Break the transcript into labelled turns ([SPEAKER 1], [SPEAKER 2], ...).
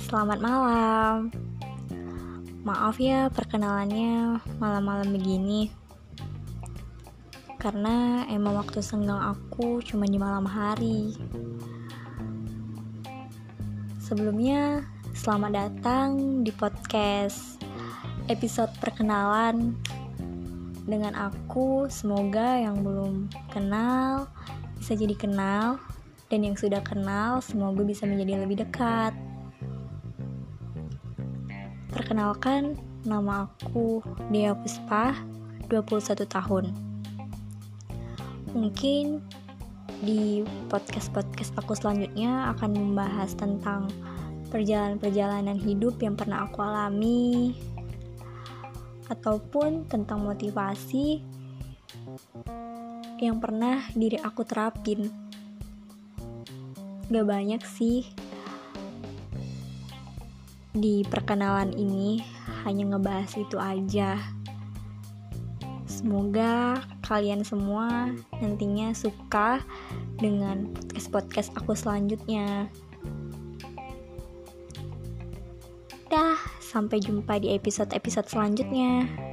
[SPEAKER 1] selamat malam. Maaf ya perkenalannya malam-malam begini. Karena emang waktu senggang aku cuma di malam hari. Sebelumnya, selamat datang di podcast episode perkenalan dengan aku. Semoga yang belum kenal bisa jadi kenal dan yang sudah kenal semoga bisa menjadi lebih dekat. Perkenalkan, nama aku Dea Puspa, 21 tahun. Mungkin di podcast-podcast aku selanjutnya akan membahas tentang perjalanan-perjalanan hidup yang pernah aku alami ataupun tentang motivasi yang pernah diri aku terapin gak banyak sih. Di perkenalan ini hanya ngebahas itu aja. Semoga kalian semua nantinya suka dengan podcast-podcast aku selanjutnya. Dah sampai jumpa di episode-episode selanjutnya